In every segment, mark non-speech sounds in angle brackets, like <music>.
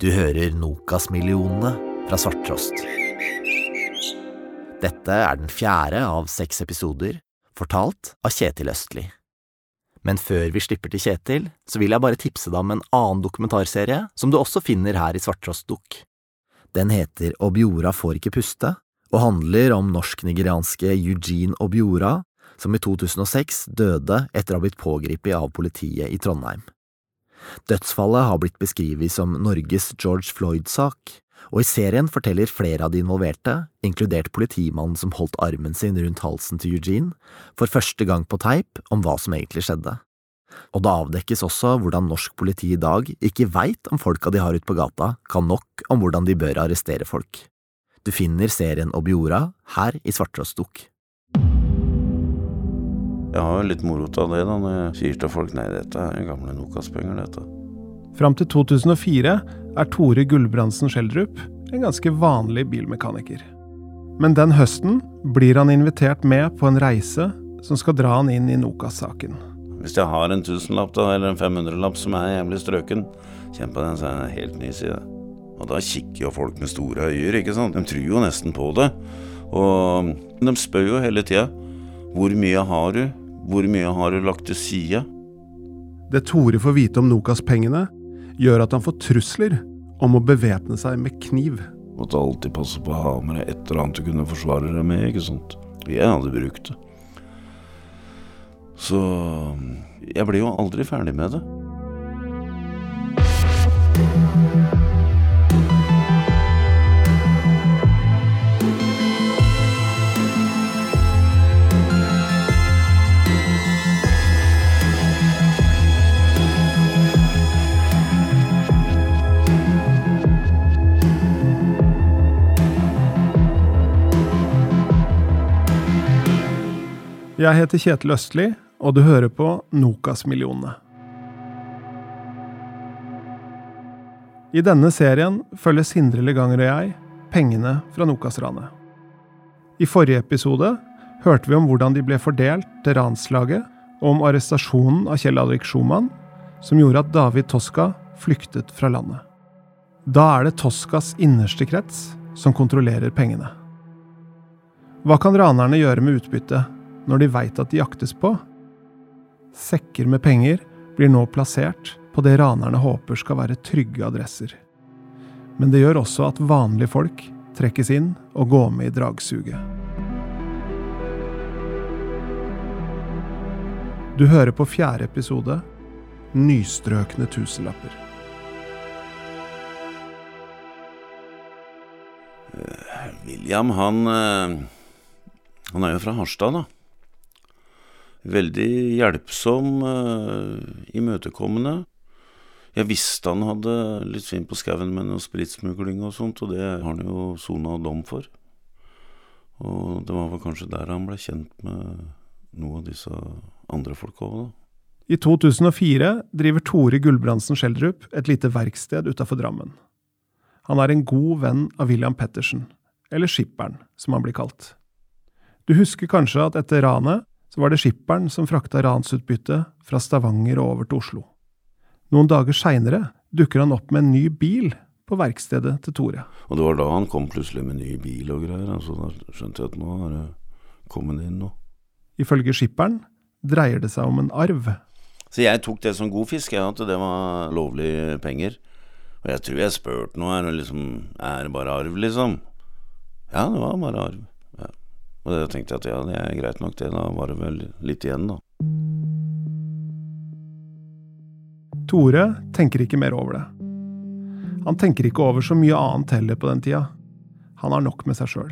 Du hører Nokas-millionene fra Svarttrost. Dette er den fjerde av seks episoder, fortalt av Kjetil Østli. Men før vi slipper til Kjetil, så vil jeg bare tipse deg om en annen dokumentarserie som du også finner her i Svarttrost Dukk. Den heter Objora får ikke puste, og handler om norsk-nigerianske Eugene Objora, som i 2006 døde etter å ha blitt pågrepet av politiet i Trondheim. Dødsfallet har blitt beskrevet som Norges George Floyd-sak, og i serien forteller flere av de involverte, inkludert politimannen som holdt armen sin rundt halsen til Eugene, for første gang på teip om hva som egentlig skjedde. Og det avdekkes også hvordan norsk politi i dag ikke veit om folka de har ute på gata, kan nok om hvordan de bør arrestere folk. Du finner serien Obiora her i Svarttrostdukk. Jeg har jo litt moro av det da, når jeg sier til folk nei, dette er gamle Nokas-penger, dette. Fram til 2004 er Tore Gulbrandsen Schjelderup en ganske vanlig bilmekaniker. Men den høsten blir han invitert med på en reise som skal dra han inn i Nokas-saken. Hvis jeg har en tusenlapp da, eller en 500-lapp som er jævlig strøken, kjenn på den, så er det en helt ny side. Og da kikker jo folk med store øyer, ikke sant. De tror jo nesten på det. Og de spør jo hele tida hvor mye har du, hvor mye har du lagt til side? Det Tore får vite om Nokas-pengene, gjør at han får trusler om å bevæpne seg med kniv. Måtte alltid passe på å ha med deg et eller annet du kunne forsvare deg med, ikke sant. Jeg hadde brukt det. Så jeg ble jo aldri ferdig med det. Jeg heter Kjetil Østli, og du hører på Nokas-millionene. I denne serien følger Sindre Leganger og jeg pengene fra Nokas-ranet. I forrige episode hørte vi om hvordan de ble fordelt til ranslaget, og om arrestasjonen av Kjell Alrik Schumann, som gjorde at David Toska flyktet fra landet. Da er det Toskas innerste krets som kontrollerer pengene. Hva kan ranerne gjøre med utbyttet når de veit at de jaktes på? Sekker med penger blir nå plassert på det ranerne håper skal være trygge adresser. Men det gjør også at vanlige folk trekkes inn og går med i dragsuget. Du hører på fjerde episode Nystrøkne tusenlapper. William, han eh, Han er jo fra Harstad, da. Veldig hjelpsom, uh, imøtekommende. Jeg visste han hadde litt svinn på skauen med noe spritsmugling og sånt, og det har han jo sona dom for. Og det var vel kanskje der han ble kjent med noen av disse andre folka òg, da. I 2004 driver Tore Gulbrandsen Schjelderup et lite verksted utafor Drammen. Han er en god venn av William Pettersen, eller Skipperen, som han blir kalt. Du husker kanskje at etter ranet så var det skipperen som frakta ransutbyttet fra Stavanger og over til Oslo. Noen dager seinere dukker han opp med en ny bil på verkstedet til Tore. Og det var da han kom plutselig med ny bil og greier, altså da skjønte jeg at nå har det kommet inn noe. Ifølge skipperen dreier det seg om en arv. Så jeg tok det som god fisk, jeg, at det var lovlige penger. Og jeg tror jeg spurte noe her, liksom Er det bare arv, liksom? Ja, det var bare arv. Og da tenkte jeg at ja, det er greit nok, det. Da var det vel litt igjen, da. Tore tenker ikke mer over det. Han tenker ikke over så mye annet heller på den tida. Han har nok med seg sjøl.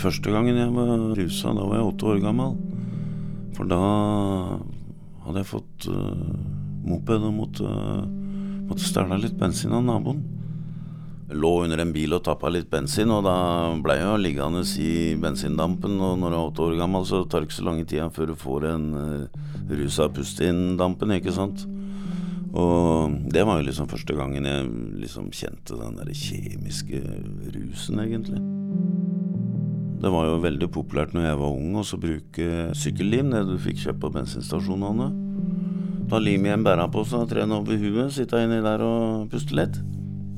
Første gangen jeg var rusa, da var jeg åtte år gammel. For da hadde jeg fått uh, moped og måtte, uh, måtte stjele litt bensin av naboen lå under en bil og tappa litt bensin, og da ble jeg liggende i bensindampen. Og når du er åtte år gammel, så tar det ikke så lange tida før du får en uh, rus av pust inn dampen, ikke sant. Og det var jo liksom første gangen jeg liksom kjente den der kjemiske rusen, egentlig. Det var jo veldig populært når jeg var ung å bruke sykkellim, det du fikk kjøpt på bensinstasjonene. Ta lim i en bærepose, tre den over huet, sitte inni der og puste lett.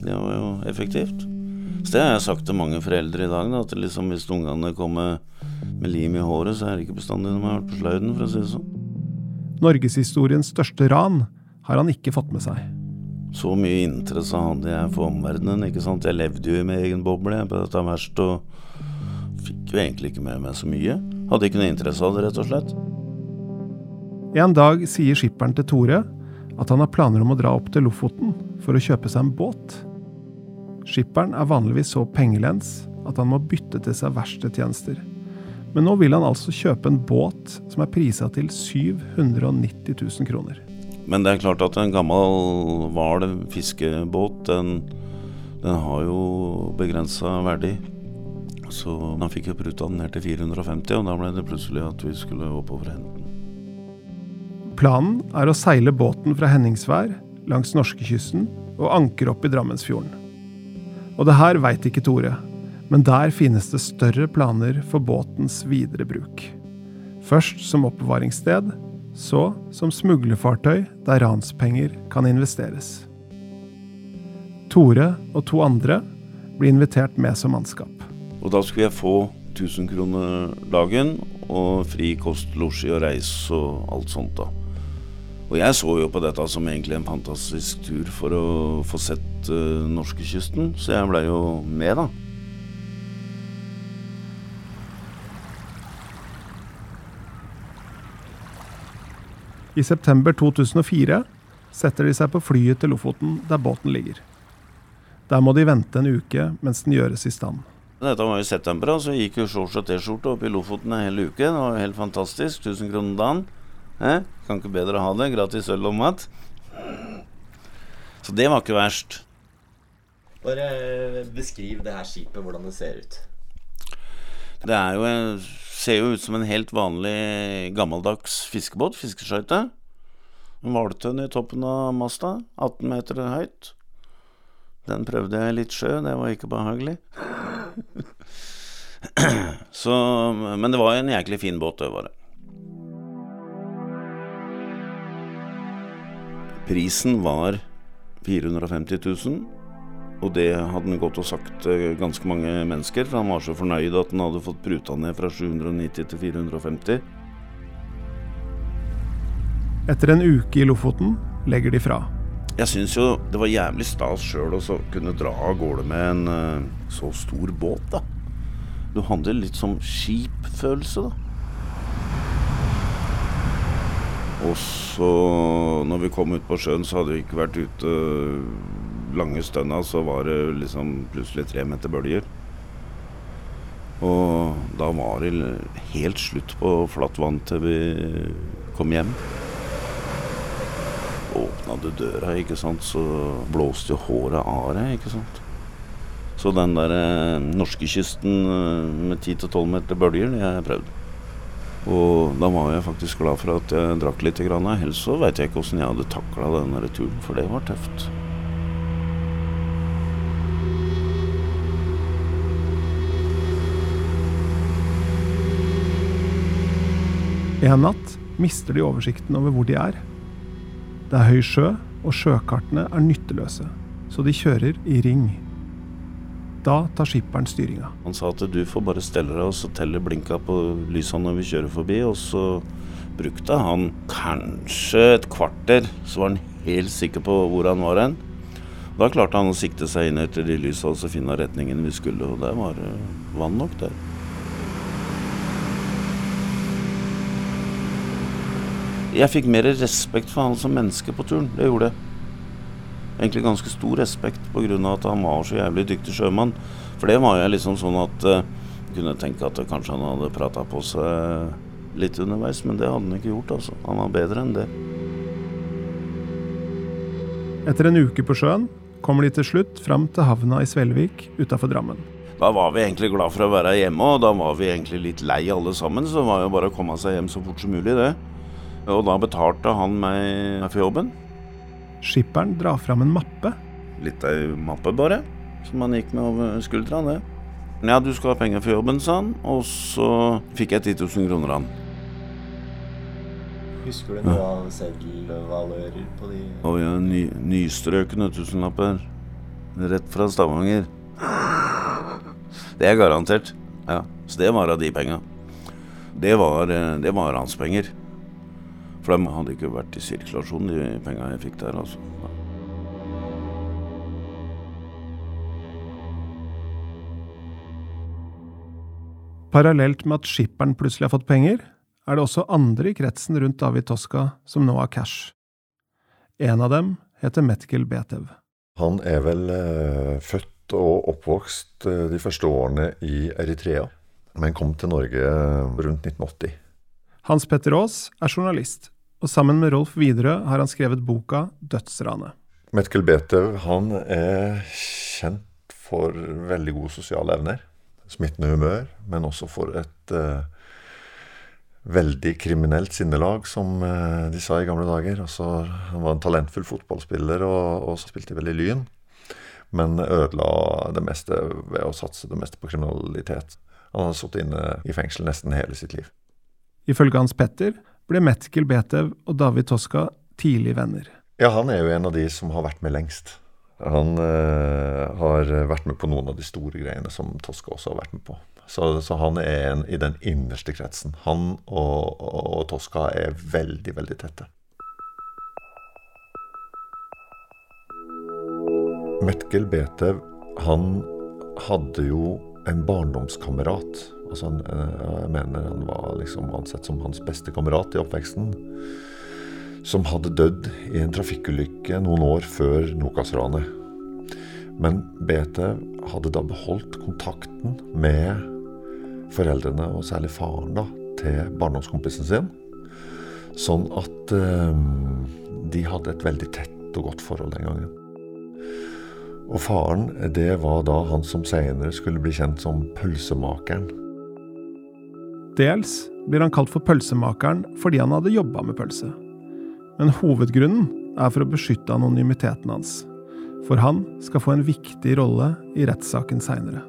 Det var jo effektivt. Så det har jeg sagt til mange foreldre i dag, da, at liksom hvis ungene kommer med lim i håret, så er det ikke bestandig de har vært på sløyden, for å si det sånn. Norgeshistoriens største ran har han ikke fått med seg. Så mye interesse hadde jeg for omverdenen, ikke sant. Jeg levde jo i min egen boble jeg, på dette verst, og fikk jo egentlig ikke med meg så mye. Hadde ikke noe interesse av det, rett og slett. En dag sier skipperen til Tore at han har planer om å dra opp til Lofoten for å kjøpe seg en båt. Skipperen er vanligvis så pengelens at han må bytte til seg verkstedtjenester. Men nå vil han altså kjøpe en båt som er prisa til 790 000 kroner. Men det er klart at en gammel hval fiskebåt, den, den har jo begrensa verdi. Så han fikk jo pruta den ned til 450, og da ble det plutselig at vi skulle oppover hente den. Planen er å seile båten fra Henningsvær langs norskekysten og ankre opp i Drammensfjorden. Og det her veit ikke Tore, men der finnes det større planer for båtens videre bruk. Først som oppbevaringssted, så som smuglerfartøy der ranspenger kan investeres. Tore og to andre blir invitert med som mannskap. Og da skulle jeg få 1000 kroner dagen og fri kost, losji og reis og alt sånt, da. Og jeg så jo på dette som egentlig en fantastisk tur for å få sett uh, norskekysten, så jeg blei jo med, da. I september 2004 setter de seg på flyet til Lofoten, der båten ligger. Der må de vente en uke mens den gjøres i stand. Dette var i september, og så gikk jo shorts og T-skjorte opp i Lofoten en hel uke. Det var helt fantastisk. 1000 kroner dagen. Eh? Kan ikke bedre ha det. Gratis øl og mat. Så det var ikke verst. Bare beskriv det her skipet, hvordan det ser ut. Det jo, ser jo ut som en helt vanlig gammeldags fiskebåt. Fiskeskøyte. En hvaltønn i toppen av masta. 18 meter høyt. Den prøvde jeg litt sjø, det var ikke behagelig. <clears throat> Så, men det var en jæklig fin båt, det var det. Prisen var 450 000, og det hadde han gått og sagt ganske mange mennesker, for han var så fornøyd at han hadde fått pruta ned fra 790 til 450. Etter en uke i Lofoten legger de fra. Jeg syns jo det var jævlig stas sjøl å kunne dra av gårde med en uh, så stor båt, da. Du handler litt som skipfølelse, da. Og så, når vi kom ut på sjøen, så hadde vi ikke vært ute lange stønna, så var det liksom plutselig tre meter bølger. Og da var det helt slutt på flatt vann til vi kom hjem. Åpna du døra, ikke sant, så blåste jo håret av deg, ikke sant. Så den der eh, norskekysten med 10-12 meter bølger, det har jeg prøvd. Og da var jeg faktisk glad for at jeg drakk litt. Grann. Ellers så veit jeg ikke åssen jeg hadde takla den turen, for det var tøft. En natt mister de oversikten over hvor de er. Det er høy sjø, og sjøkartene er nytteløse, så de kjører i ring. Da tar skipperen styringa. Han sa at du får bare stelle deg og så telle blinka på lysa når vi kjører forbi. Og så brukte han kanskje et kvarter, så var han helt sikker på hvor han var hen. Da klarte han å sikte seg inn etter de lysa og så finne retningen vi skulle, og der var det vann nok der. Jeg fikk mer respekt for han som menneske på turen. Det gjorde jeg egentlig ganske stor respekt pga. at han var så jævlig dyktig sjømann. For det var jeg liksom sånn at uh, kunne tenke at kanskje han hadde prata på seg litt underveis, men det hadde han ikke gjort. altså. Han var bedre enn det. Etter en uke på sjøen kommer de til slutt fram til havna i Svelvik utafor Drammen. Da var vi egentlig glad for å være hjemme, og da var vi egentlig litt lei alle sammen. Så det var jo bare å komme seg hjem så fort som mulig, det. Og da betalte han meg for jobben. Skipperen drar fram en mappe. Litt ei mappe, bare. Som han gikk med over skuldra. det. Ja, du skal ha penger for jobben, sa han. Og så fikk jeg 10 000 kroner av han. Husker du noe av seddelvalører på de Og ja, ny, nystrøkne tusenlapper. Rett fra Stavanger. Det er garantert. Ja, Så det var av de penga. Det eh, det var hans penger. For de hadde ikke vært i sirkulasjon, de penga jeg fikk der, altså. Parallelt med at skipperen plutselig har fått penger, er det også andre i kretsen rundt David Toska som nå har cash. En av dem heter Metkel Betev. Han er vel eh, født og oppvokst eh, de første årene i Eritrea, men kom til Norge eh, rundt 1980. Hans Petter Aas er journalist, og sammen med Rolf Widerøe har han skrevet boka Dødsranet. Metkel Betev han er kjent for veldig gode sosiale evner. Smittende humør, men også for et uh, veldig kriminelt sinnelag, som uh, de sa i gamle dager. Altså, han var en talentfull fotballspiller og, og spilte veldig Lyn. Men ødela det meste ved å satse det meste på kriminalitet. Han hadde sittet inne i fengsel nesten hele sitt liv. Ifølge Hans Petter ble Metkel Betev og David Toska tidlig venner. Ja, han er jo en av de som har vært med lengst. Han øh, har vært med på noen av de store greiene som Toska også har vært med på. Så, så han er en, i den innerste kretsen. Han og, og, og Toska er veldig, veldig tette. Metkel Betev, han hadde jo en barndomskamerat. Altså jeg mener han var liksom ansett som hans beste kamerat i oppveksten. Som hadde dødd i en trafikkulykke noen år før Nokas-ranet. Men Bete hadde da beholdt kontakten med foreldrene, og særlig faren, da, til barndomskompisen sin. Sånn at eh, de hadde et veldig tett og godt forhold den gangen. Og faren, det var da han som senere skulle bli kjent som pølsemakeren. Dels blir han kalt for pølsemakeren fordi han hadde jobba med pølse. Men hovedgrunnen er for å beskytte anonymiteten hans. For han skal få en viktig rolle i rettssaken seinere.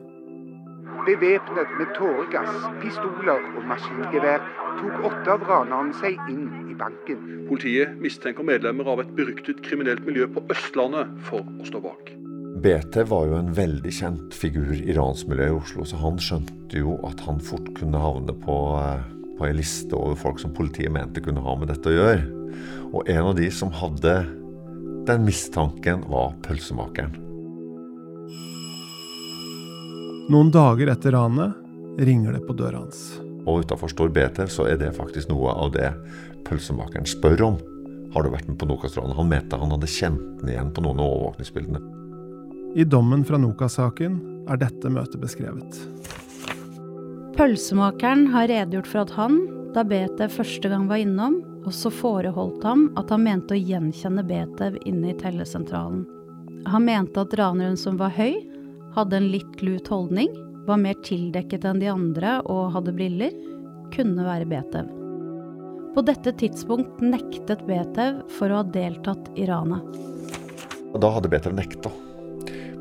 Bevæpnet med tåregass, pistoler og maskingevær tok åtte av ranerne seg inn i banken. Politiet mistenker medlemmer av et beryktet kriminelt miljø på Østlandet for å stå bak. BT var jo en veldig kjent figur i ransmiljøet i Oslo, så han skjønte jo at han fort kunne havne på, eh, på ei liste over folk som politiet mente kunne ha med dette å gjøre. Og en av de som hadde den mistanken, var pølsemakeren. Noen dager etter ranet ringer det på døra hans. Og utafor står BT, så er det faktisk noe av det pølsemakeren spør om. Har du vært med på Nokas-ranet? Han mente han hadde kjent den igjen på noen av overvåkningsbildene. I dommen fra Nokas-saken er dette møtet beskrevet. Pølsemakeren har redegjort for at han, da Betev første gang var innom, også foreholdt ham at han mente å gjenkjenne Betev inne i tellesentralen. Han mente at raneren som var høy, hadde en litt lut holdning, var mer tildekket enn de andre og hadde briller, kunne være Betev. På dette tidspunkt nektet Betev for å ha deltatt i ranet. Da hadde Betev nekta.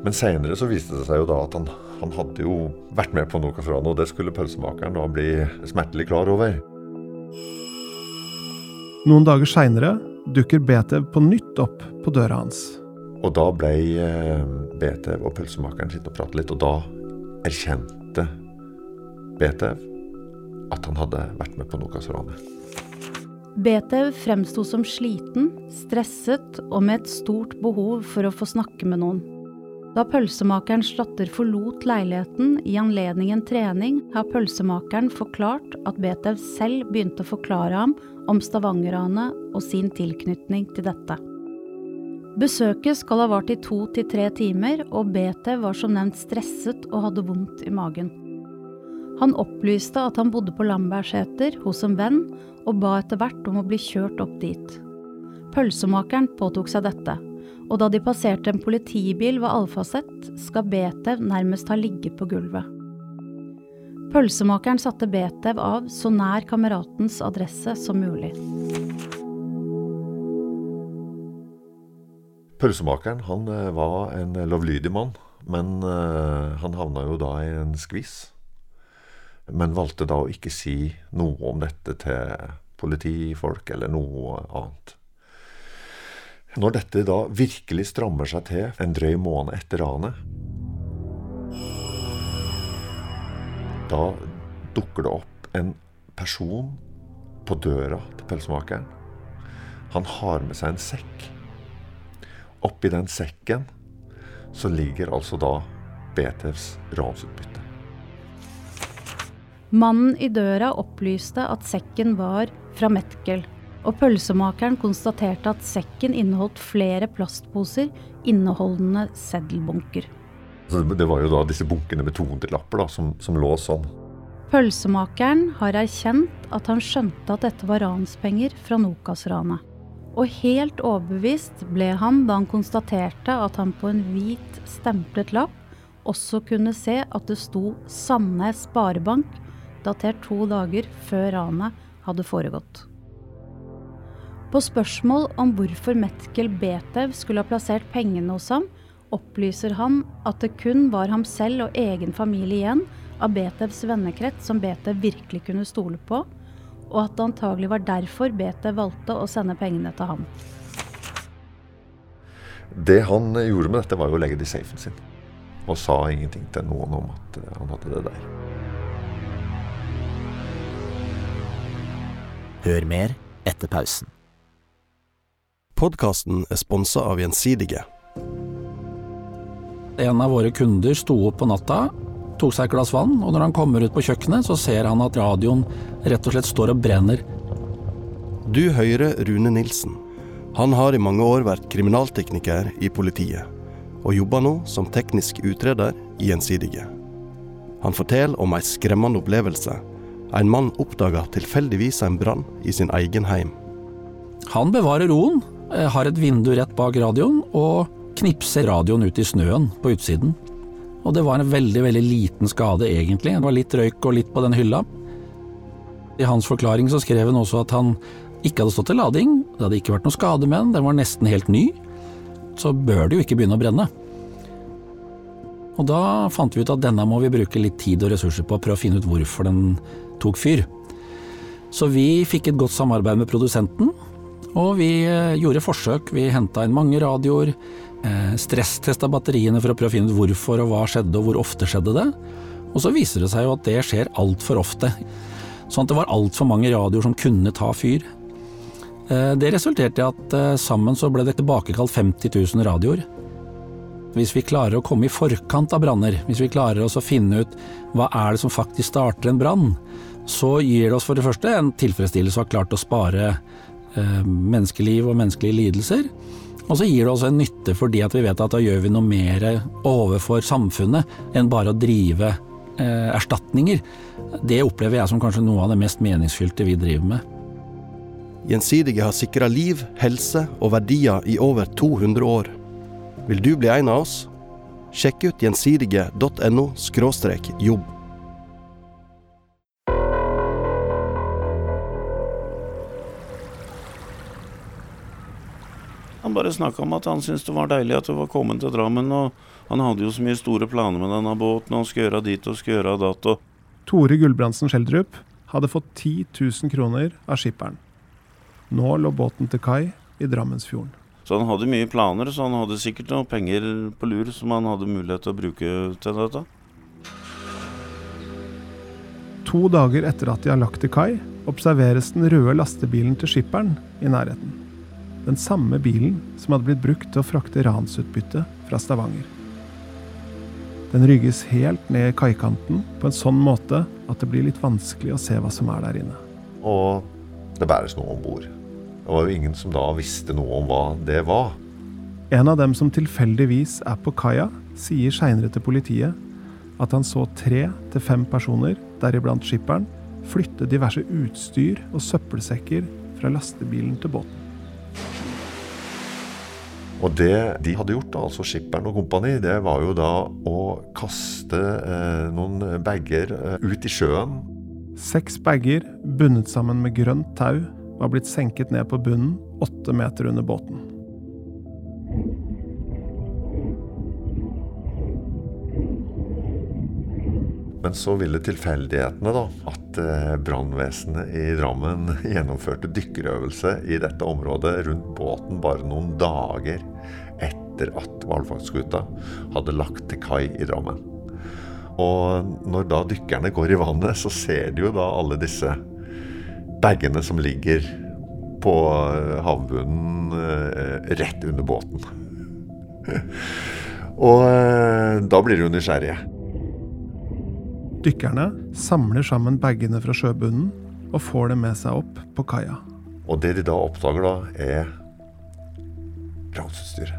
Men seinere så viste det seg jo da at han, han hadde jo vært med på noe fra og det skulle pølsemakeren da bli smertelig klar over. Noen dager seinere dukker Betev på nytt opp på døra hans. Og da ble eh, Betev og pølsemakeren sittende og prate litt, og da erkjente Betev at han hadde vært med på Nokas-ranet. Betev fremsto som sliten, stresset og med et stort behov for å få snakke med noen. Da pølsemakerens datter forlot leiligheten i anledning en trening, har pølsemakeren forklart at Betev selv begynte å forklare ham om Stavanger-ranet og sin tilknytning til dette. Besøket skal ha vart i to til tre timer, og Betev var som nevnt stresset og hadde vondt i magen. Han opplyste at han bodde på Lambertseter hos en venn, og ba etter hvert om å bli kjørt opp dit. Pølsemakeren påtok seg dette, og da de passerte en politibil ved Alfaset, skal Betev nærmest ha ligget på gulvet. Pølsemakeren satte Betev av så nær kameratens adresse som mulig. Pølsemakeren han eh, var en lovlydig mann, men eh, han havna jo da i en skvis. Men valgte da å ikke si noe om dette til politifolk eller noe annet. Når dette da virkelig strammer seg til en drøy måned etter ranet, da dukker det opp en person på døra til pelsmakeren. Han har med seg en sekk. Oppi den sekken så ligger altså da BTFs ransutbytte. Mannen i døra opplyste at sekken var fra Metkel, og pølsemakeren konstaterte at sekken inneholdt flere plastposer inneholdende seddelbunker. Det var jo da disse bunkene med 200-lapper som, som lå sånn. Pølsemakeren har erkjent at han skjønte at dette var ranspenger fra Nokas-ranet. Og helt overbevist ble han da han konstaterte at han på en hvit, stemplet lapp også kunne se at det sto Sandnes Sparebank, datert to dager før ranet hadde foregått. På spørsmål om hvorfor Metkel Betev skulle ha plassert pengene hos ham, opplyser han at det kun var ham selv og egen familie igjen av Betevs vennekrets som Betev virkelig kunne stole på, og at det antagelig var derfor Betev valgte å sende pengene til ham. Det han gjorde med dette, var jo å legge det i safen sin. Og sa ingenting til noen om at han hadde det der. Hør mer etter pausen. Podkasten er sponsa av Gjensidige. En av våre kunder sto opp på natta, tok seg et glass vann, og når han kommer ut på kjøkkenet, så ser han at radioen rett og slett står og brenner. Du hører Rune Nilsen. Han har i mange år vært kriminaltekniker i politiet, og jobber nå som teknisk utreder i Gjensidige. Han forteller om ei skremmende opplevelse. En mann oppdaga tilfeldigvis en brann i sin egen heim. Han bevarer roen, har et vindu rett bak radioen, og knipser radioen ut i snøen på utsiden. Og det var en veldig, veldig liten skade, egentlig. Det var litt røyk og litt på den hylla. I hans forklaring så skrev han også at han ikke hadde stått til lading, det hadde ikke vært noe skade med den, den var nesten helt ny. Så bør det jo ikke begynne å brenne. Og da fant vi ut at denne må vi bruke litt tid og ressurser på å prøve å finne ut hvorfor den tok fyr. Så vi fikk et godt samarbeid med produsenten, og vi eh, gjorde forsøk. Vi henta inn mange radioer, eh, stresstesta batteriene for å prøve å finne ut hvorfor og hva skjedde og hvor ofte skjedde det. Og så viser det seg jo at det skjer altfor ofte. Sånn at det var altfor mange radioer som kunne ta fyr. Eh, det resulterte i at sammen så ble det tilbakekalt 50 000 radioer. Hvis vi klarer å komme i forkant av branner, hvis vi klarer oss å finne ut hva er det som faktisk starter en brann, så gir det oss for det første en tilfredsstillelse å ha klart å spare menneskeliv og menneskelige lidelser. Og så gir det oss en nytte fordi at vi vet at da gjør vi noe mer overfor samfunnet enn bare å drive eh, erstatninger. Det opplever jeg som kanskje noe av det mest meningsfylte vi driver med. Gjensidige har sikra liv, helse og verdier i over 200 år. Vil du bli en av oss? Sjekk ut gjensidige.no jobb. Han bare snakka om at han syntes det var deilig at det var kommet til Drammen. Og han hadde jo så mye store planer med denne båten, og han skulle gjøre dit og skulle gjøre datt. Tore Gulbrandsen Schjelderup hadde fått 10 000 kroner av skipperen. Nå lå båten til kai i Drammensfjorden. Så han hadde mye planer, så han hadde sikkert noen penger på lur som han hadde mulighet til å bruke til dette. To dager etter at de har lagt til kai, observeres den røde lastebilen til skipperen i nærheten. Den samme bilen som hadde blitt brukt til å frakte ransutbytte fra Stavanger. Den rygges helt ned kaikanten på en sånn måte at det blir litt vanskelig å se hva som er der inne. Og det bæres noe om bord. Det var jo ingen som da visste noe om hva det var. En av dem som tilfeldigvis er på kaia, sier seinere til politiet at han så tre til fem personer, deriblant skipperen, flytte diverse utstyr og søppelsekker fra lastebilen til båten. Og det de hadde gjort, da, altså skipperen og kompani, det var jo da å kaste eh, noen bager eh, ut i sjøen. Seks bager, bundet sammen med grønt tau, var blitt senket ned på bunnen åtte meter under båten. Men så ville tilfeldighetene da at eh, brannvesenet i Drammen <laughs> gjennomførte dykkerøvelse i dette området rundt båten bare noen dager etter at hvalfangstskuta hadde lagt til kai i Drammen. Og når da dykkerne går i vannet, så ser de jo da alle disse bagene som ligger på eh, havbunnen eh, rett under båten. <laughs> Og da blir de jo nysgjerrige. Dykkerne samler sammen bagene fra sjøbunnen og får dem med seg opp på kaia. Og det de da oppdager, da, er ransutstyr.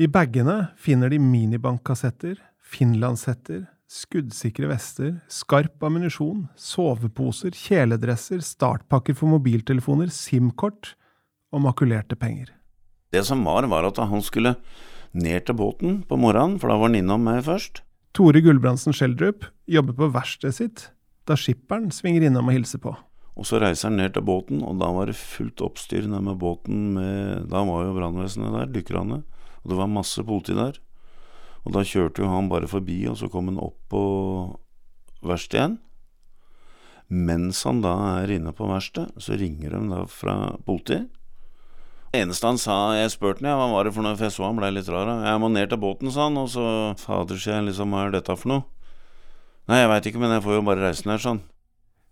I bagene finner de minibankkassetter, finlandshetter, skuddsikre vester, skarp ammunisjon, soveposer, kjeledresser, startpakker for mobiltelefoner, SIM-kort og makulerte penger. Det som var, var at han skulle ned til båten på morgenen, for da var han innom meg først. Tore Gulbrandsen Schjelderup jobber på verkstedet sitt da skipperen svinger innom og hilser på. Og så reiser han ned til båten, og da var det fullt oppstyr ned med båten. Med, da var jo brannvesenet der, dykkerne, og det var masse politi der. Og da kjørte jo han bare forbi, og så kom han opp på verkstedet igjen. Mens han da er inne på verkstedet, så ringer de da fra politiet. Eneste han sa Jeg spurte han, ja, hva var det for noe, for jeg så han blei litt rar. Jeg må ned til båten, sa han, og så Fader, sier jeg, liksom, hva er dette for noe? Nei, jeg veit ikke, men jeg får jo bare reise ned, sånn.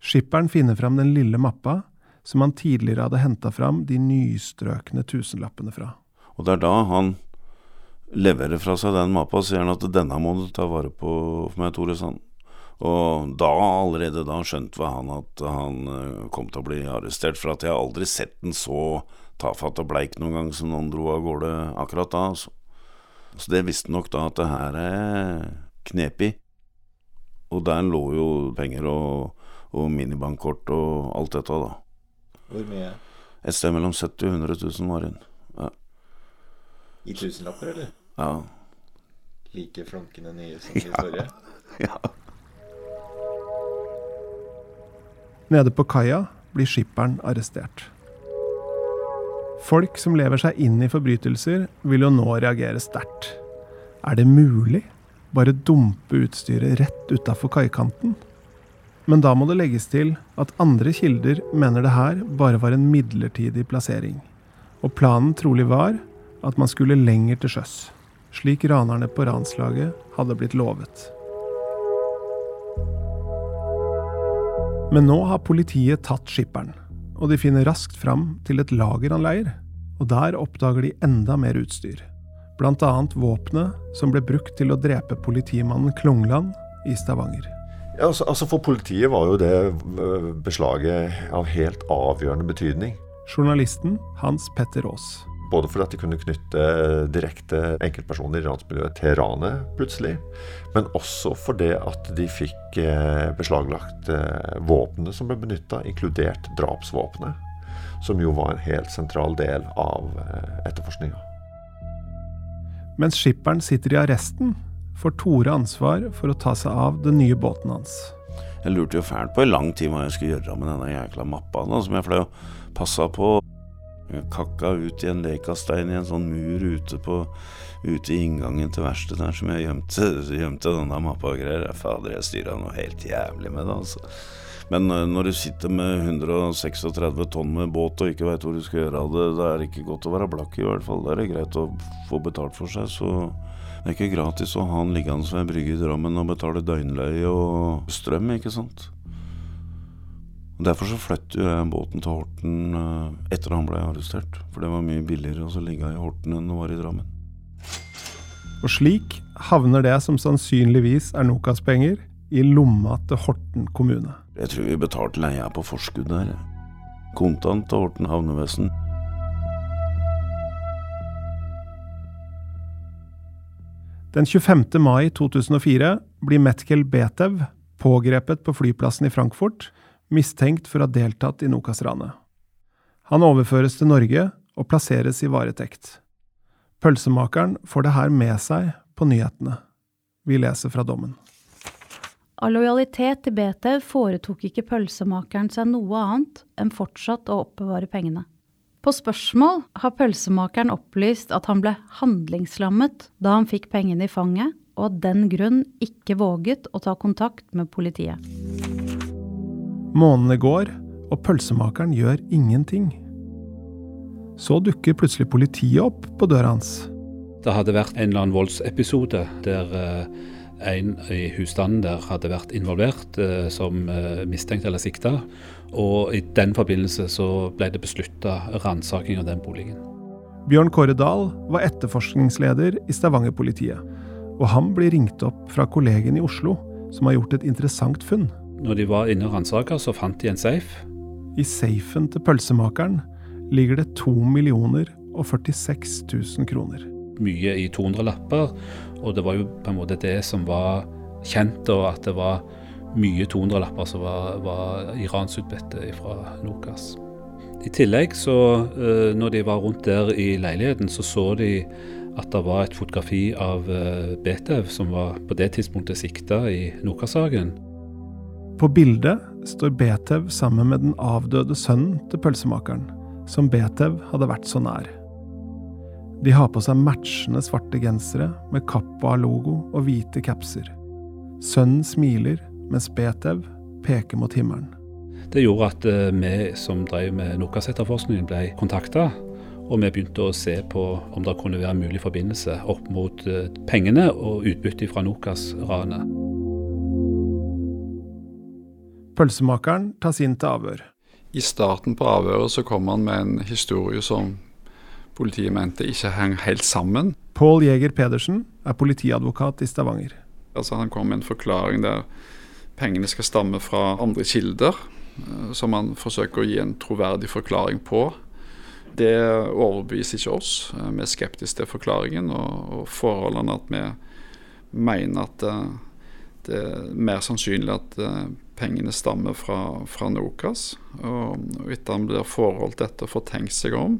Skipperen finner fram den lille mappa som han tidligere hadde henta fram de nystrøkne tusenlappene fra. Og det er da han leverer fra seg den mappa, og sier han at denne må du ta vare på for meg, Tore Sand. Og da, allerede da, skjønte han at han eh, kom til å bli arrestert, for at jeg har aldri sett den så tafatt og bleik noen gang som noen dro av gårde akkurat da. Altså. Så det visste nok da at det her er knepig. Og der lå jo penger og, og minibankkort og alt dette, da. Hvor mye? Et sted mellom 70 og 100 000 var inn. Ja. I tusenlapper, eller? ja. Like flunkende nye som <laughs> de forrige? ja. Nede på kaia blir skipperen arrestert. Folk som lever seg inn i forbrytelser, vil jo nå reagere sterkt. Er det mulig? Bare dumpe utstyret rett utafor kaikanten? Men da må det legges til at andre kilder mener det her bare var en midlertidig plassering, og planen trolig var at man skulle lenger til sjøs, slik ranerne på ranslaget hadde blitt lovet. Men nå har politiet tatt skipperen, og de finner raskt fram til et lager han leier. Og der oppdager de enda mer utstyr. Blant annet våpenet som ble brukt til å drepe politimannen Klungland i Stavanger. Ja, altså, altså For politiet var jo det øh, beslaget av helt avgjørende betydning. Journalisten Hans Petter Aas. Både fordi at de kunne knytte direkte enkeltpersoner i ransmiljøet til ranet plutselig, men også fordi at de fikk eh, beslaglagt eh, våpnene som ble benytta, inkludert drapsvåpenet, som jo var en helt sentral del av eh, etterforskninga. Mens skipperen sitter i arresten, får Tore ansvar for å ta seg av den nye båten hans. Jeg lurte jo fælt på i lang tid hva jeg skulle gjøre med denne jækla mappa, da, som jeg fløy og passa på. Jeg kakka ut i en lekastein i en sånn mur ute, på, ute i inngangen til verkstedet der som jeg gjemte, <laughs> gjemte denne mappa og greier. Fader, jeg styra noe helt jævlig med det, altså. Men uh, når du sitter med 136 tonn med båt og ikke veit hvor du skal gjøre av det, det er ikke godt å være blakk i hvert fall. Da er det greit å få betalt for seg, så det er ikke gratis å ha han liggende ved ei brygge i Drammen og betale døgnleie og strøm, ikke sant. Og Derfor så flyttet jeg båten til Horten etter etter han ble arrestert. For det var mye billigere å ligge i Horten enn det var i Drammen. Og slik havner det som sannsynligvis er Nokas-penger, i lomma til Horten kommune. Jeg tror vi betalte leia på forskudd der. Kontant til Horten havnevesen. Den 25. mai 2004 blir Metkel Betev pågrepet på flyplassen i Frankfurt, mistenkt for å ha deltatt i Nokas-ranet. Han overføres til Norge og plasseres i varetekt. Pølsemakeren får det her med seg på nyhetene. Vi leser fra dommen. Av lojalitet til BT foretok ikke pølsemakeren seg noe annet enn fortsatt å oppbevare pengene. På spørsmål har pølsemakeren opplyst at han ble handlingslammet da han fikk pengene i fanget, og av den grunn ikke våget å ta kontakt med politiet. Månedene går, og pølsemakeren gjør ingenting. Så dukker plutselig politiet opp på døra hans. Det hadde vært en eller annen voldsepisode der eh, en i husstanden der hadde vært involvert eh, som eh, mistenkt eller sikta. Og i den forbindelse så ble det beslutta ransaking av den boligen. Bjørn Kåre Dahl var etterforskningsleder i Stavanger-politiet. Og han blir ringt opp fra kollegen i Oslo, som har gjort et interessant funn. Når de var inne og ransaka, så fant de en safe. I safen til pølsemakeren ligger det 2 millioner og 46 000 kroner. Mye i 200-lapper, og det var jo på en måte det som var kjent, og at det var mye 200-lapper som var, var i ransutbytte fra Nokas. I tillegg, så eh, når de var rundt der i leiligheten, så så de at det var et fotografi av eh, Betev, som var på det tidspunktet sikta i Nokas-saken. På bildet står Betev sammen med den avdøde sønnen til pølsemakeren, som Betev hadde vært så nær. De har på seg matchende svarte gensere med Kappa-logo og hvite capser. Sønnen smiler, mens Betev peker mot himmelen. Det gjorde at uh, vi som drev med Nokas-etterforskningen ble kontakta. Og vi begynte å se på om det kunne være en mulig forbindelse opp mot uh, pengene og utbyttet fra Nokas-ranet. Pølsemakeren tas inn til avhør. I starten på avhøret så kom han med en historie som politiet mente ikke hang helt sammen. Pål Jæger Pedersen er politiadvokat i Stavanger. Altså Han kom med en forklaring der pengene skal stamme fra andre kilder, eh, som han forsøker å gi en troverdig forklaring på. Det overbeviser ikke oss. Eh, vi er skeptiske til forklaringen og, forholdene at vi mener at eh, det er mer sannsynlig at pengene stammer fra, fra Nokas. Og, og etter han blir forholdt dette og får tenkt seg om,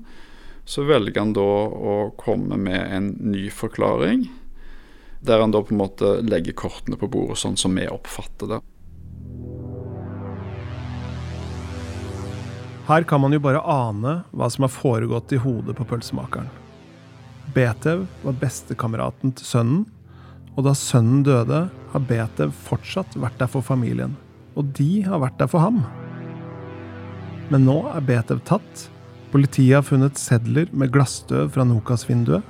så velger han da å komme med en ny forklaring. Der han da på en måte legger kortene på bordet sånn som vi oppfatter det. Her kan man jo bare ane hva som har foregått i hodet på pølsemakeren. Betev var bestekameraten til sønnen, og da sønnen døde, har Betev fortsatt vært der for familien. Og de har vært der for ham. Men nå er Betev tatt. Politiet har funnet sedler med glassstøv fra Nokas-vinduet.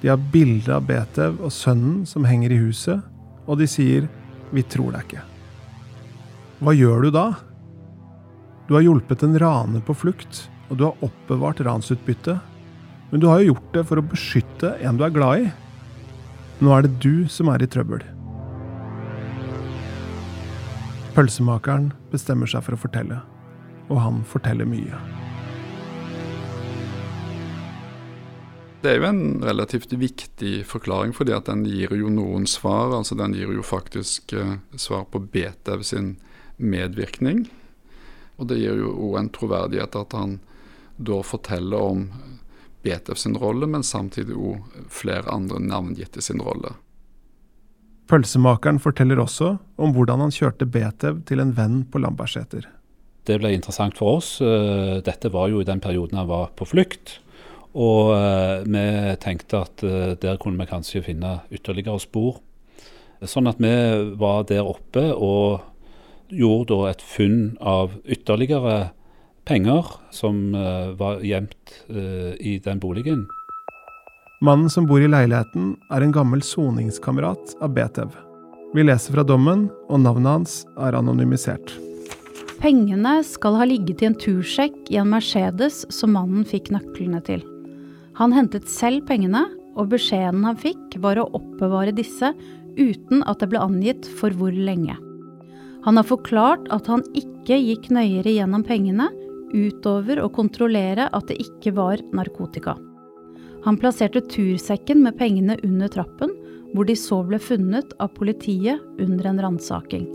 De har bilde av Betev og sønnen som henger i huset, og de sier 'vi tror deg ikke'. Hva gjør du da? Du har hjulpet en raner på flukt, og du har oppbevart ransutbyttet. Men du har jo gjort det for å beskytte en du er glad i. Nå er det du som er i trøbbel. Pølsemakeren bestemmer seg for å fortelle, og han forteller mye. Det er jo en relativt viktig forklaring, fordi at den gir jo noen svar. altså Den gir jo faktisk uh, svar på Betev sin medvirkning. Og det gir jo òg en troverdighet at han da forteller om Betev sin rolle, men samtidig òg flere andre navngitte sin rolle. Pølsemakeren forteller også om hvordan han kjørte Betev til en venn på Lambertseter. Det ble interessant for oss. Eh, dette var jo i den perioden han var på flukt. Og uh, vi tenkte at uh, der kunne vi kanskje finne ytterligere spor. Sånn at vi var der oppe og gjorde da et funn av ytterligere penger som var gjemt i den boligen. Mannen som bor i leiligheten, er en gammel soningskamerat av Betev. Vi leser fra dommen, og navnet hans er anonymisert. Pengene skal ha ligget i en tursjekk i en Mercedes som mannen fikk nøklene til. Han hentet selv pengene, og beskjeden han fikk, var å oppbevare disse uten at det ble angitt for hvor lenge. Han har forklart at han ikke gikk nøyere gjennom pengene utover å kontrollere at det ikke var narkotika. Han plasserte tursekken med pengene under trappen, hvor de så ble funnet av politiet under en ransaking.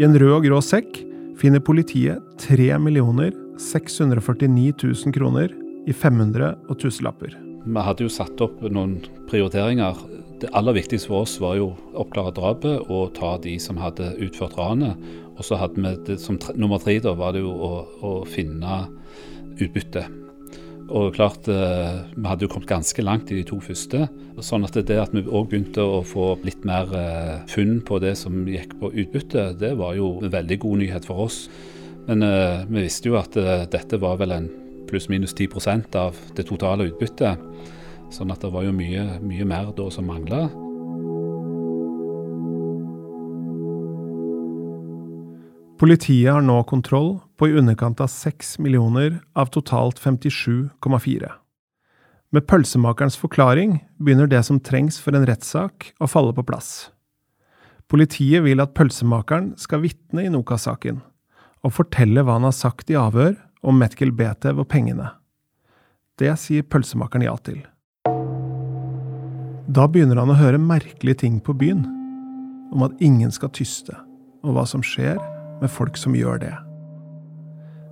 I en rød og grå sekk finner politiet 3 649 000 kroner i 500- og tusselapper. Vi hadde jo satt opp noen prioriteringer. Det aller viktigste for oss var jo å oppklare drapet og ta de som hadde utført ranet. Og så hadde vi det, som tre, nummer tre da, var det jo å, å finne utbytte. Og klart, eh, Vi hadde jo kommet ganske langt i de to første. sånn at det at vi òg begynte å få litt mer eh, funn på det som gikk på utbytte, det var jo en veldig god nyhet for oss. Men eh, vi visste jo at dette var vel en pluss-minus 10% av det totale utbyttet. Sånn at det var jo mye, mye mer da som mangla. Politiet har nå kontroll på i underkant av 6 millioner av totalt 57,4. Med pølsemakerens forklaring begynner det som trengs for en rettssak å falle på plass. Politiet vil at pølsemakeren skal vitne i Nokas-saken, og fortelle hva han har sagt i avhør om Metkel Betev og pengene. Det sier pølsemakeren ja til. Da begynner han å høre merkelige ting på byen, om at ingen skal tyste, og hva som skjer med folk som gjør det.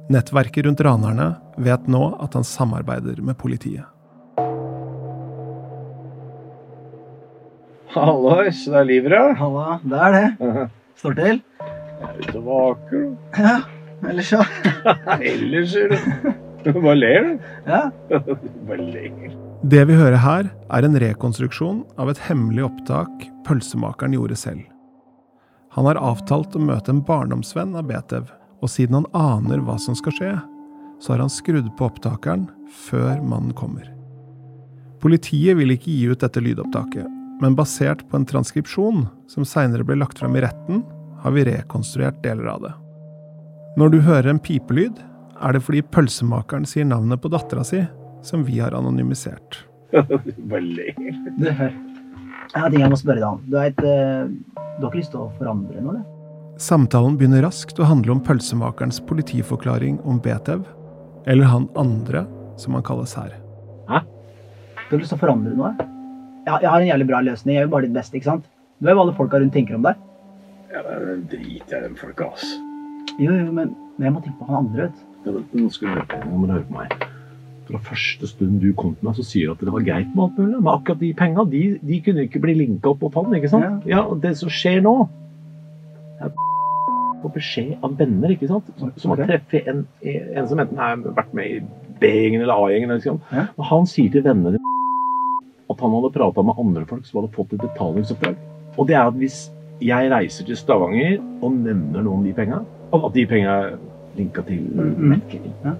Nettverket rundt ranerne vet nå at han samarbeider med politiet. Hallois, det er Livra. Halla, det er det. Står til. Jeg er ute og vaker, du. Ja, ellers så. <laughs> Ellers, sier du. Bare ler, du. Ja. <laughs> Bare ler. Det vi hører her, er en rekonstruksjon av et hemmelig opptak pølsemakeren gjorde selv. Han har avtalt å møte en barndomsvenn av Betev, og siden han aner hva som skal skje, så har han skrudd på opptakeren før mannen kommer. Politiet vil ikke gi ut dette lydopptaket, men basert på en transkripsjon som seinere ble lagt fram i retten, har vi rekonstruert deler av det. Når du hører en pipelyd, er det fordi pølsemakeren sier navnet på dattera si, som vi har anonymisert. <laughs> Bare ler. Jeg har ting jeg må spørre deg om. Du vet, eh, du har ikke lyst til å forandre noe, eller? Samtalen begynner raskt å handle om pølsemakerens politiforklaring om Betev, eller han andre, som han kalles her. Du har lyst til å forandre noe? Jeg, jeg har en jævlig bra løsning. Jeg vil bare ditt beste, ikke sant? Du vet hva alle folka rundt tenker om deg? Ja, men Drit i dem folka, ass. Jo, jo, men, men jeg må tenke på han andre, vet du. Ja, men Nå skal du høre på, nå må du høre på meg. Fra første stund du kom til meg, så sier du at det var greit med alt mulig. Men akkurat de penga, de, de kunne ikke bli linka opp mot han, ikke sant? Ja, og det som skjer nå er på beskjed av venner, ikke sant? Som, har treffet en, en som enten har vært med i B-gjengen eller A-gjengen. Liksom. Og han sier til vennene at han hadde prata med andre folk som hadde fått et betalingsoppdrag. Og det er at hvis jeg reiser til Stavanger og nevner noe om de penga, at de penga linka til Metkel, ja,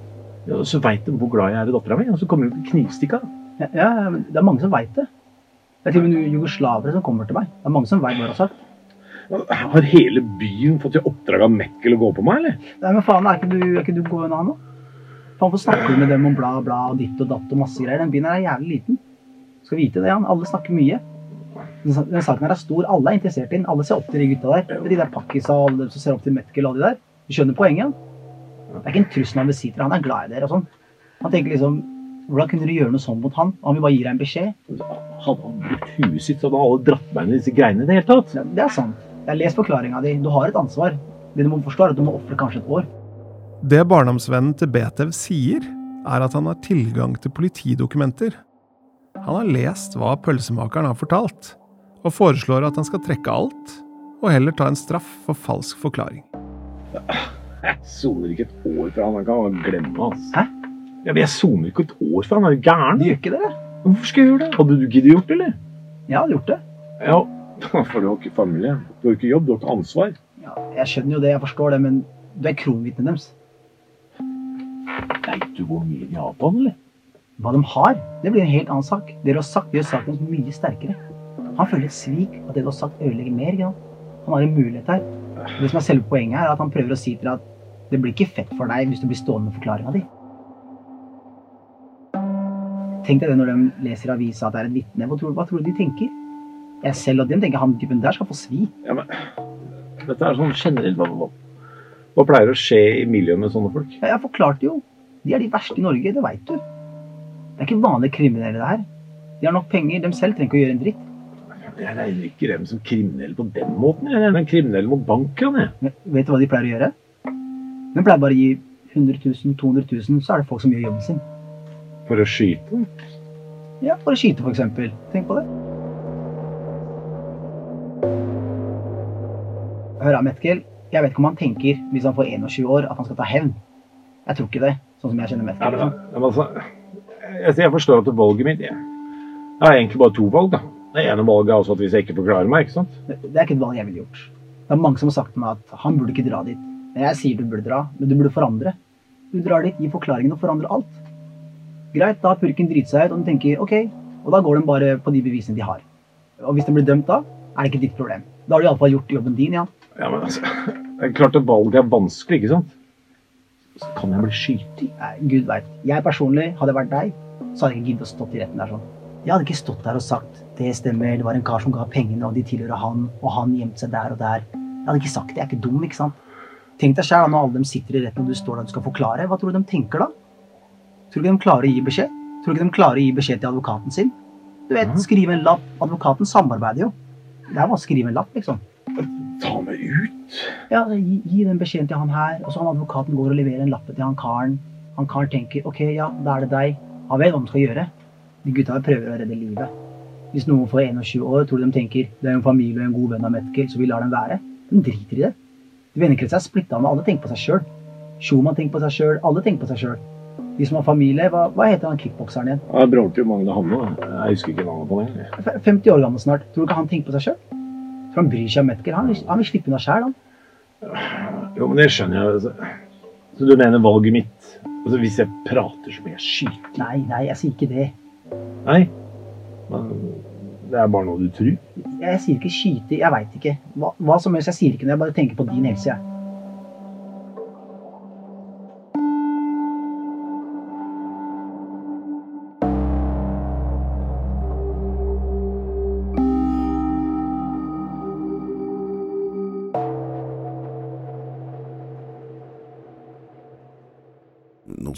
så veit de hvor glad jeg er i dattera mi, og så kommer de til knivstikka. Ja, ja, det er mange som veit det. Det er til og med jugoslavere som kommer til meg. Det er mange som veit hva jeg har sagt. Har hele byen fått i oppdrag av Mekkel å gå på meg, eller? Nei, men faen, er ikke du, er ikke du gående av nå? Faen, Hvorfor snakker du med dem om bla, bla og ditt og datt og masse greier? Den byen her er jævlig liten. Du skal vite det, Jan. Alle snakker mye. Den, saken her er stor. Alle er interessert i den. Alle ser opp til de gutta der. De der pakkisa og alle som ser opp til Metkel og alle de der. Du skjønner poenget? han. Det er ikke en trussel han besitter. Han er glad i dere og sånn. Han tenker liksom Hvordan kunne du gjøre noe sånn mot han? Han vil bare gi deg en beskjed. Hadde han brukt huet sitt, så hadde alle dratt meg inn i disse greiene i det hele tatt. Ja, det er sant. Jeg har lest forklaringa di. Du har et ansvar. Det du må forstå, er at du må ofre kanskje et år. Det barndomsvennen til Betev sier, er at han har tilgang til politidokumenter. Han har lest hva pølsemakeren har fortalt, og foreslår at han skal trekke alt, og heller ta en straff for falsk forklaring. Jeg soner ikke et år fra han. Han kan bare glemme oss. Hæ? Ja, men jeg soner ikke et år fra han. Er jo gæren. Du gjør ikke det? Hvorfor skal jeg gjøre det? Hadde du giddet gjort det, eller? Jeg hadde gjort det. Ja, <laughs> for du har ikke familie. Du har ikke jobb, du har ikke ansvar. Ja, jeg skjønner jo det, jeg forstår det, men du er kronvitnet deres. Veit du hvor mye de har på den, eller? Hva de har, det blir en helt annen sak. Det du har sagt, gjør saken mye sterkere. Han føler svik, at det du har sagt ødelegger mer. Ikke sant? Han har en mulighet her. Det som er selve poenget her, er at han prøver å si til deg at det blir ikke fett for deg hvis du blir stående med forklaringa di. Tenk deg det når de leser i avisa at det er et vitne. Hva tror, hva tror du de tenker? Jeg selv og dem tenker han typen der skal få svi. Ja, men Dette er sånn generelt. Hva, hva, pleier å skje i miljøet med sånne folk? Ja, jeg forklarte jo. De er de verste i Norge, det veit du. Det er ikke vanlige kriminelle, det her. De har nok penger, dem selv trenger ikke å gjøre en dritt. Jeg regner ikke dem som kriminelle på den måten. Jeg regner kriminelle mot banken. Jeg. Men Vet du hva de pleier å gjøre? De pleier bare å gi 100 000, 200 000, så er det folk som gjør jobben sin. For å skyte? Ja, for å skyte, eksempel. Tenk på det. Hør Metkel. Jeg vet ikke om han tenker, hvis han får 21 år, at han skal ta hevn. Jeg tror ikke det, sånn som jeg kjenner Metkel. Ja, men, liksom. altså, jeg, forstår at det valget mitt Jeg har egentlig bare to valg. da. Det ene valget er også at hvis jeg ikke forklarer meg. ikke sant? Det det er ikke et valg jeg ville gjort. Det er mange som har sagt til meg at han burde ikke dra dit. Men jeg sier du burde dra, men du burde forandre. Du drar dit, gir forklaringen og forandrer alt. Greit, da har purken driti seg ut, og den tenker ok, og da går den bare på de bevisene de har. Og hvis den blir dømt da, er det ikke ditt problem. Da har du iallfall gjort jobben din, Jan. Ja, men altså, Det er klart at valget er vanskelig, ikke sant? Så kan jeg bli skutt i. Nei, Gud veit. Jeg personlig, hadde jeg vært deg, så hadde jeg ikke giddet å stått i retten der sånn. Jeg hadde ikke stått der og sagt det stemmer, det var en kar som ga pengene, og de tilhører han, og han gjemte seg der og der. Jeg hadde ikke sagt det. Jeg er ikke dum, ikke sant? Tenk deg sjæl når alle dem sitter i retten og du står der og skal forklare. Hva tror du de tenker da? Tror du ikke de klarer å gi beskjed? Tror du ikke de klarer å gi beskjed til advokaten sin? Du vet, skrive en lapp. Advokaten samarbeider jo. Det er bare å skrive en lapp, liksom. Ta meg ut? Ja, gi, gi den beskjeden til han her, og så han advokaten går og leverer en lappe til han karen. Han karen tenker ok, ja, da er det deg. Han vet hva han skal gjøre. De gutta prøver å redde livet. Hvis noen får 21 år, tror de de tenker det er en familie og en god venn av Metkel, så vi lar dem være? De driter i det. Vennekretsen er splitta, men alle tenker på seg sjøl. Schumann tenker på seg sjøl, alle tenker på seg sjøl. De som har familie, hva, hva heter han kickbokseren igjen? Ja, Broren til Magne Hamne. da. Jeg husker ikke navnet på ham. 50 år gammel snart. Tror du ikke han tenker på seg sjøl? For han bryr seg om Metker. Han, han vil slippe unna sjæl, han. Jo, men det skjønner jeg. altså. Så du mener valget mitt altså Hvis jeg prater, så mye jeg skyter? Nei, nei, jeg sier ikke det. Nei? Men det er bare noe du tror? Jeg sier ikke skyte, jeg veit ikke. Hva, hva som helst, jeg sier ikke noe. Jeg bare tenker på din helse, jeg.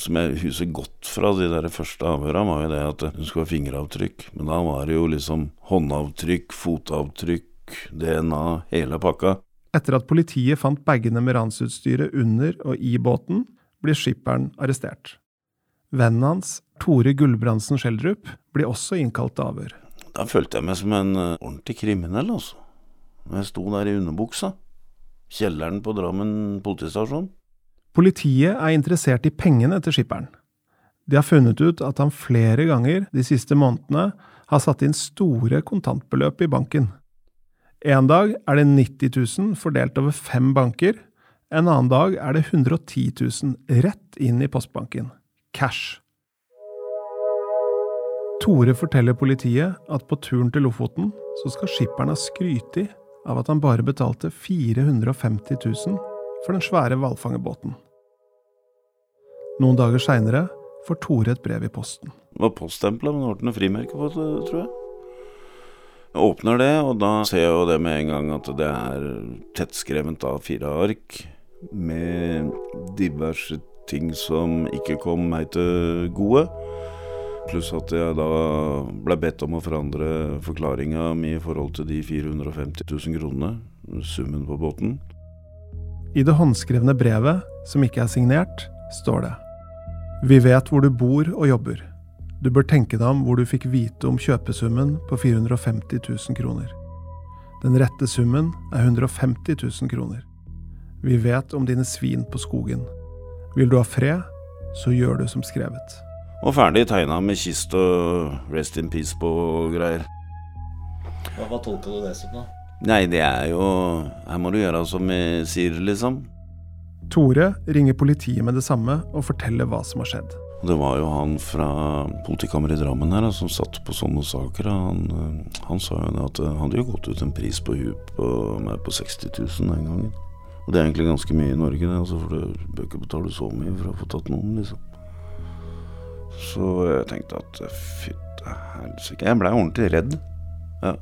Som jeg husker godt fra de der første avhørene, var jo det at det skulle være fingeravtrykk. Men da var det jo liksom håndavtrykk, fotavtrykk, DNA, hele pakka. Etter at politiet fant bagene med ransutstyret under og i båten, blir skipperen arrestert. Vennen hans, Tore Gulbrandsen Schjelderup, blir også innkalt til avhør. Da følte jeg meg som en eh, ordentlig kriminell, altså. Når jeg sto der i underbuksa. Kjelleren på Drammen politistasjon. Politiet er interessert i pengene til skipperen. De har funnet ut at han flere ganger de siste månedene har satt inn store kontantbeløp i banken. En dag er det 90 000 fordelt over fem banker, en annen dag er det 110 000 rett inn i postbanken. Cash. Tore forteller politiet at på turen til Lofoten så skal skipperen ha skrytt av at han bare betalte 450 000 for den svære hvalfangerbåten. Noen dager seinere får Tore et brev i posten. Det var poststempla, men det ble noe frimerke på det, tror jeg. Jeg åpner det, og da ser jeg jo det med en gang at det er tettskrevent av fire ark med diverse ting som ikke kom meg til gode. Pluss at jeg da ble bedt om å forandre forklaringa mi i forhold til de 450 000 kronene, summen på båten. I det håndskrevne brevet, som ikke er signert, står det Vi vet hvor du bor og jobber. Du bør tenke deg om hvor du fikk vite om kjøpesummen på 450 000 kroner. Den rette summen er 150 000 kroner. Vi vet om dine svin på skogen. Vil du ha fred, så gjør du som skrevet. Og ferdig tegna med kist og Rest in Peace på greier. Hva, hva tolka du det som, da? Nei, det er jo Her må du gjøre som vi sier, liksom. Tore ringer politiet med det samme og forteller hva som har skjedd. Det var jo han fra politikammeret i Drammen her som satt på sånne saker. Han, eh, han sa jo at det hadde jo gått ut en pris på huet på meg på 60 000 den gangen. Og det er egentlig ganske mye i Norge, det, altså, for du bør ikke betale så mye for å få tatt noen, liksom. Så jeg tenkte at fytte helsike Jeg blei ordentlig redd. Ja.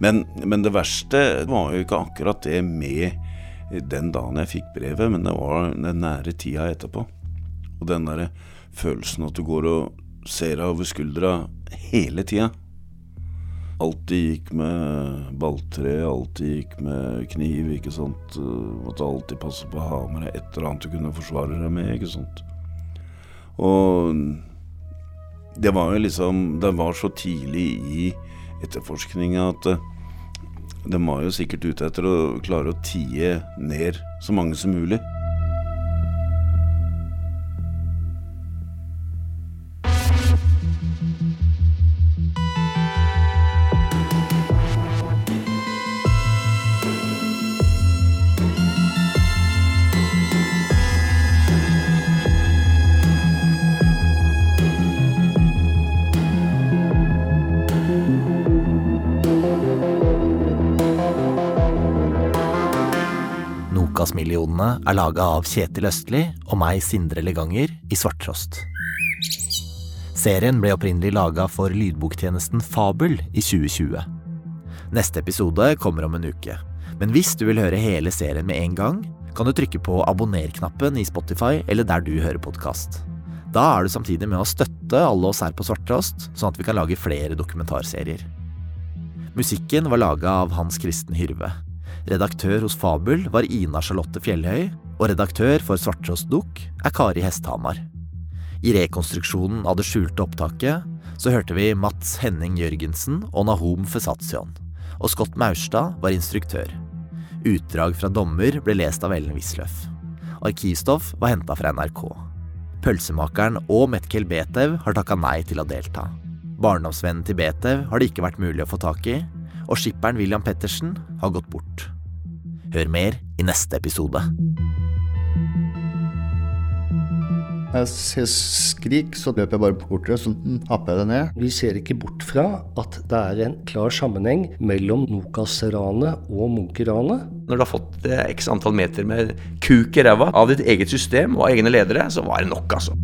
Men, men det verste var jo ikke akkurat det med den dagen jeg fikk brevet, men det var den nære tida etterpå. Og den derre følelsen at du går og ser deg over skuldra hele tida. Alltid gikk med balltre, alltid gikk med kniv, ikke sant. Måtte alltid passe på å ha med deg et eller annet du kunne forsvare deg med, ikke sant. Og det var jo liksom Det var så tidlig i etterforskninga at De var jo sikkert ute etter å klare å tie ned så mange som mulig. Er laga av Kjetil Østli og meg, Sindre Leganger, i Svarttrost. Serien ble opprinnelig laga for lydboktjenesten Fabel i 2020. Neste episode kommer om en uke, men hvis du vil høre hele serien med en gang, kan du trykke på abonner-knappen i Spotify eller der du hører podkast. Da er du samtidig med å støtte alle oss her på Svarttrost, sånn at vi kan lage flere dokumentarserier. Musikken var laga av Hans Kristen Hyrve. Redaktør hos Fabel var Ina Charlotte Fjellhøy, og redaktør for Svarttrost Dukk er Kari Hesthamar. I rekonstruksjonen av det skjulte opptaket så hørte vi Mats Henning Jørgensen og Nahom Fesatzion, og Scott Maurstad var instruktør. Utdrag fra dommer ble lest av Ellen Wisløff. Arkivstoff var henta fra NRK. Pølsemakeren og Metkel Betev har takka nei til å delta. Barndomsvennen til Betev har det ikke vært mulig å få tak i, og skipperen William Pettersen har gått bort. Hør mer i neste episode. Jeg ser skrik, så løper jeg bare bort til det, så happer jeg det ned. Vi ser ikke bort fra at det er en klar sammenheng mellom Nokas-ranet og Munch-ranet. Når du har fått eh, x antall meter med kuk i ræva av ditt eget system og av egne ledere, så var det nok, altså.